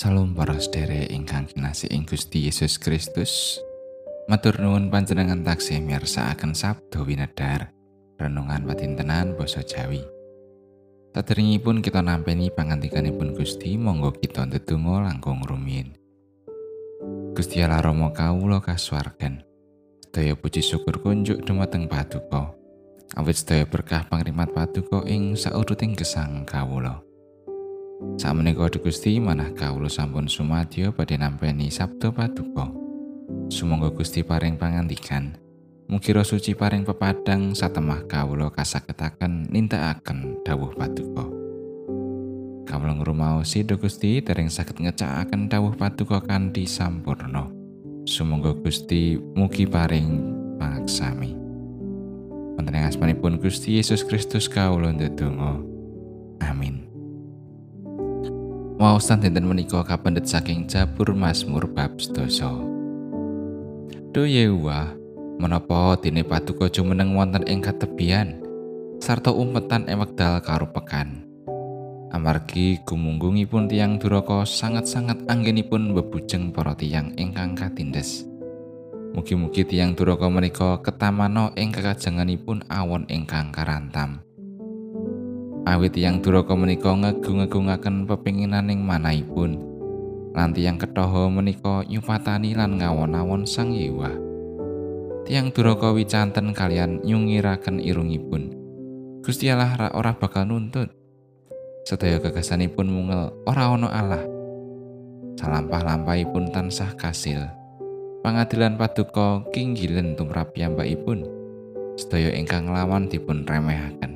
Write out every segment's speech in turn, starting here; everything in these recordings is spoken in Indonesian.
Salam para sedherek ingkang kinasih ing Gusti Yesus Kristus. Matur nuwun panjenengan taksih mirsakaken sabda winedhar renungan patintenan basa Jawi. Saderengipun kita nampeni pangantikanipun Gusti, monggo kita ndedonga langkung rumiyin. Gusti Allah Rama kawula kasuwargan. Sedaya puji syukur kunjuk dumateng Paduka. Awit sedaya berkah pangrimat Paduka ing sauruting gesang kawula. Sakmenika Gusti manah kawula sampun sumadyo badhe nampi sabda paduka. Sumangga Gusti paring pangandikan. Mugi suci paring pepadang satemah kawula kasagetaken nindakaken dawuh paduka. Kawula ngrumaosi Duh Gusti dereng saged ngecakaken dawuh paduka kanthi sampurna. Sumangga Gusti mugi paring pangaksami. Wonten ing asmanipun Gusti Yesus Kristus kawula ndedonga. Amin. Waosan dinten menika kapendet saking Jabur Mazmur bab sedasa. Do Yehuwa, menapa dene paduka jumeneng wonten ing katebian sarta umpetan ing wekdal karo pekan. Amargi gumunggungipun tiang duraka sangat-sangat anggenipun bebujeng para tiang ingkang katindes. Mugi-mugi tiang duraka menika ketamano ing kekajenganipun awon ingkang karantam. Awit yang duraka menika ngegung-ngegungaken pepinginaning manahipun. Lan tiyang ketoho menika nyupatani lan ngawon-awon sang yewa. Tiang duraka wicanten kalian nyungiraken irungipun. Gusti Allah ora bakal nuntut. Sedaya gagasanipun mungel ora ana Allah. Salampah-lampahipun tansah kasil. Pangadilan paduka kinggilen tumrap piyambakipun. Sedaya ingkang lawan dipun remehaken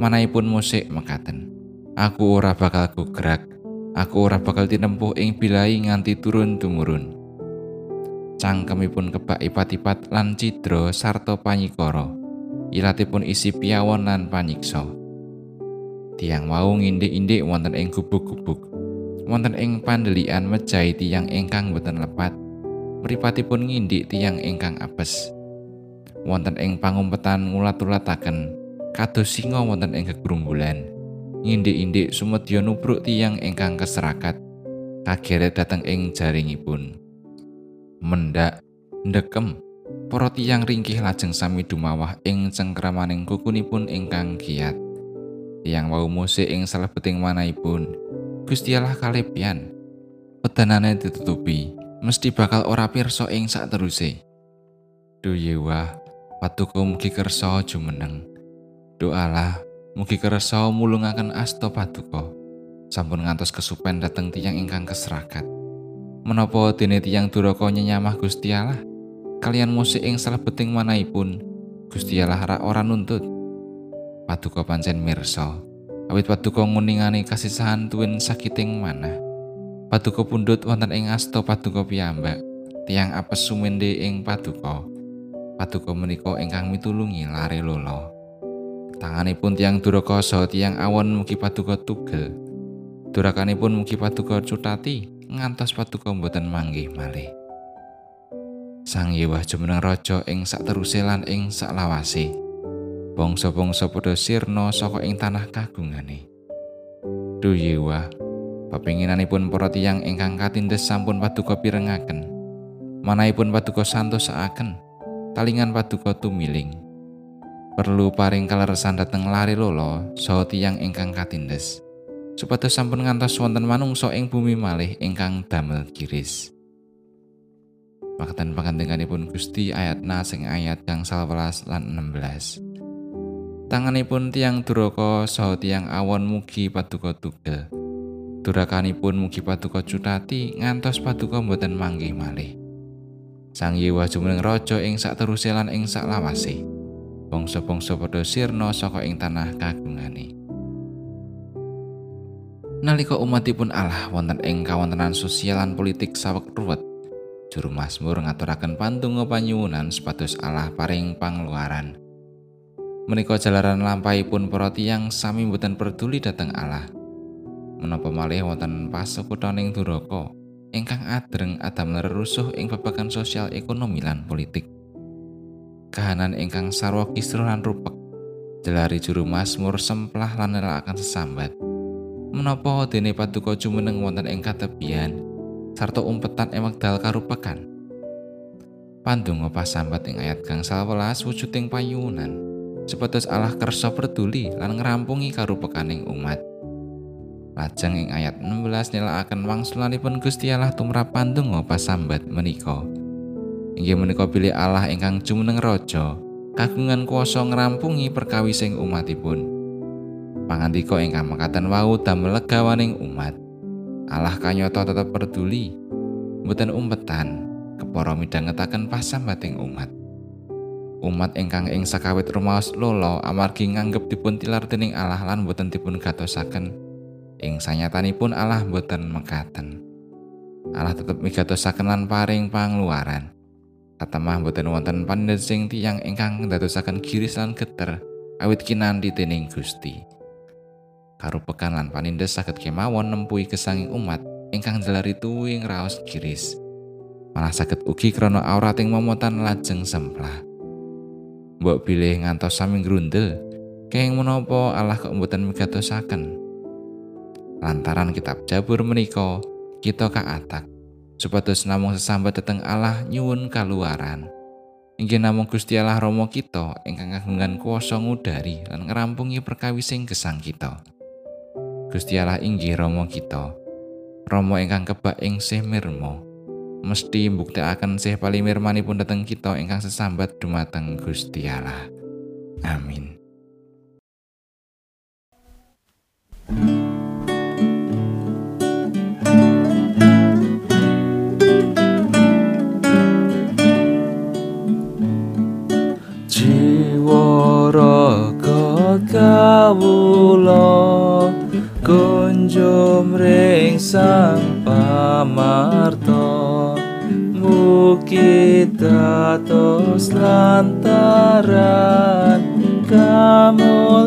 manahipun musik mekaten. Aku ora bakal gugrak, aku ora bakal tinempuh ing bilai nganti turun tumurun. Cangkemipun kebak ipat-ipat lan cidra sarta panyikara. Ilatipun isi piawon lan panyiksa. Tiang mau ngindik-indik wonten ing gubuk-gubuk. Wonten ing pandelian mejahi tiang ingkang boten lepat. Mripatipun ngindik tiang ingkang apes. Wonten ing pangumpetan ngulat-ulataken kados singa wonten ing gegrumbulan. Indik-indik sumedya nubruk tiyang ingkang keserakat kageret dateng ing jaringipun. Mendak ndekem para tiyang ringkih lajeng sami dumawah ing cengkramaning kukunipun ingkang kiat. Tiyang wau musik ing salebeting manahipun Gusti Allah kalepian. Pedanane ditutupi, mesti bakal ora pirsa ing sak teruse. Duh yewa, patuku mugi kersa jumeneng. Doalah, mugi kersa mulungaken asta paduka. Sampun ngantos kesupen dateng tiyang ingkang keserakat. Menapa dene tiyang duraka nyenyamah Gusti Allah? Kalian musik ing salebeting manahipun, Gusti Allah ra ora nuntut. Paduka pancen mirsa. Awit paduka nguningani kasisahan tuwin sakiting manah. Paduka pundhut wonten ing asta paduka piyambak. Tiang apes sumende ing paduka. Paduka menika ingkang mitulungi lare lolo. Tanganipun tiang duraka saha tiang awon mugi paduka tugel. Durakanipun mugi paduka cutati ngantos paduka mboten manggih malih. Sang Yewah jumeneng raja ing sak teruse lan ing sak lawase. Bangsa-bangsa padha sirna saka ing tanah kagungane. Duh Yewah, pepinginanipun para tiyang ingkang katindes sampun paduka pirengaken. Manahipun paduka santosaken, talingan paduka tumiling. Perlu paring kaleresan dateng lari lolo saha tiyang ingkang katindes. Supados sampun ngantos wonten manungsa ing bumi malih ingkang damel kiris Pakatan pangandikanipun Gusti ayat na sing ayat kang 11 lan 16 Tanganipun tiang duraka saha tiang awon mugi paduka tugel. Durakanipun mugi paduka cutati ngantos paduka mboten manggih malih. Sang Yewa jumeneng raja ing sak lan ing sak lawase bangsa-bangsa padha sirna saka ing tanah kagungane. Nalika umatipun Allah wonten ing kawontenan sosial lan politik saweg ruwet, juru Mazmur ngaturaken pantungo panyuwunan sepatus Allah paring pangluaran. Menika jalaran lampahipun para tiyang sami mboten peduli dhateng Allah. Menapa malih wonten pasukutaning duraka ingkang adreng adam lerusuh ing babagan sosial ekonomi lan politik. Kahanan ingkang sarwa kisruh lan rupek. Jelari juru Mazmur semplah lan nelakaken sesambat. Menapa dene paduka jumeneng wonten ing katepian sarta umpetan ing wekdal karupekan. Pandonga pasambat ing ayat gangsal welas wujuding payunan. Supados Allah kersa peduli lan ngrampungi karupekaning umat. Lajeng ing ayat 16 nilaaken wangsulanipun Gusti Allah tumrap pandonga pasambat menika inggih menika pilih Allah ingkang jumeneng raja kagungan kuasa ngrampungi perkawising umatipun. Pangandika ingkang mekaten wau damel legawaning umat. Allah kanyata tetep peduli mboten umpetan kepara midhangetaken pasambating umat. Umat ingkang ing sakawit rumaos lolo amargi nganggep dipun tilar dening Allah lan boten dipun gatosaken. Ing sanyatanipun Allah boten mekaten. Allah tetep migatosaken lan paring pangluaran katemah boten wonten pandhesing tiyang ingkang ndadosaken giris lan geter awit kinanti dening Gusti. Karupekan lan panindes saged kemawon nempuhi gesanging umat ingkang jelari tuwing raos giris. Malah saged ugi krana aurating momotan lajeng semplah. Mbok bilih ngantos sami grundel, keng menapa Allah kok mboten migatosaken. Lantaran kitab Jabur menika kita kaatak supados namung sesambat dhateng Allah nyuwun kaluaran. Inggih namung Gusti Allah Rama kita ingkang kagungan kuwasa ngudari lan ngrampungi perkawising gesang kita. Gusti Allah inggih Rama kita. Rama ingkang kebak ing sih mirma. Mesti mbuktekaken sih palimirmanipun dhateng kita ingkang sesambat dumateng Gusti Allah. Amin. kula kunjum ring sang pamarta. Mugi dados lantaran kamu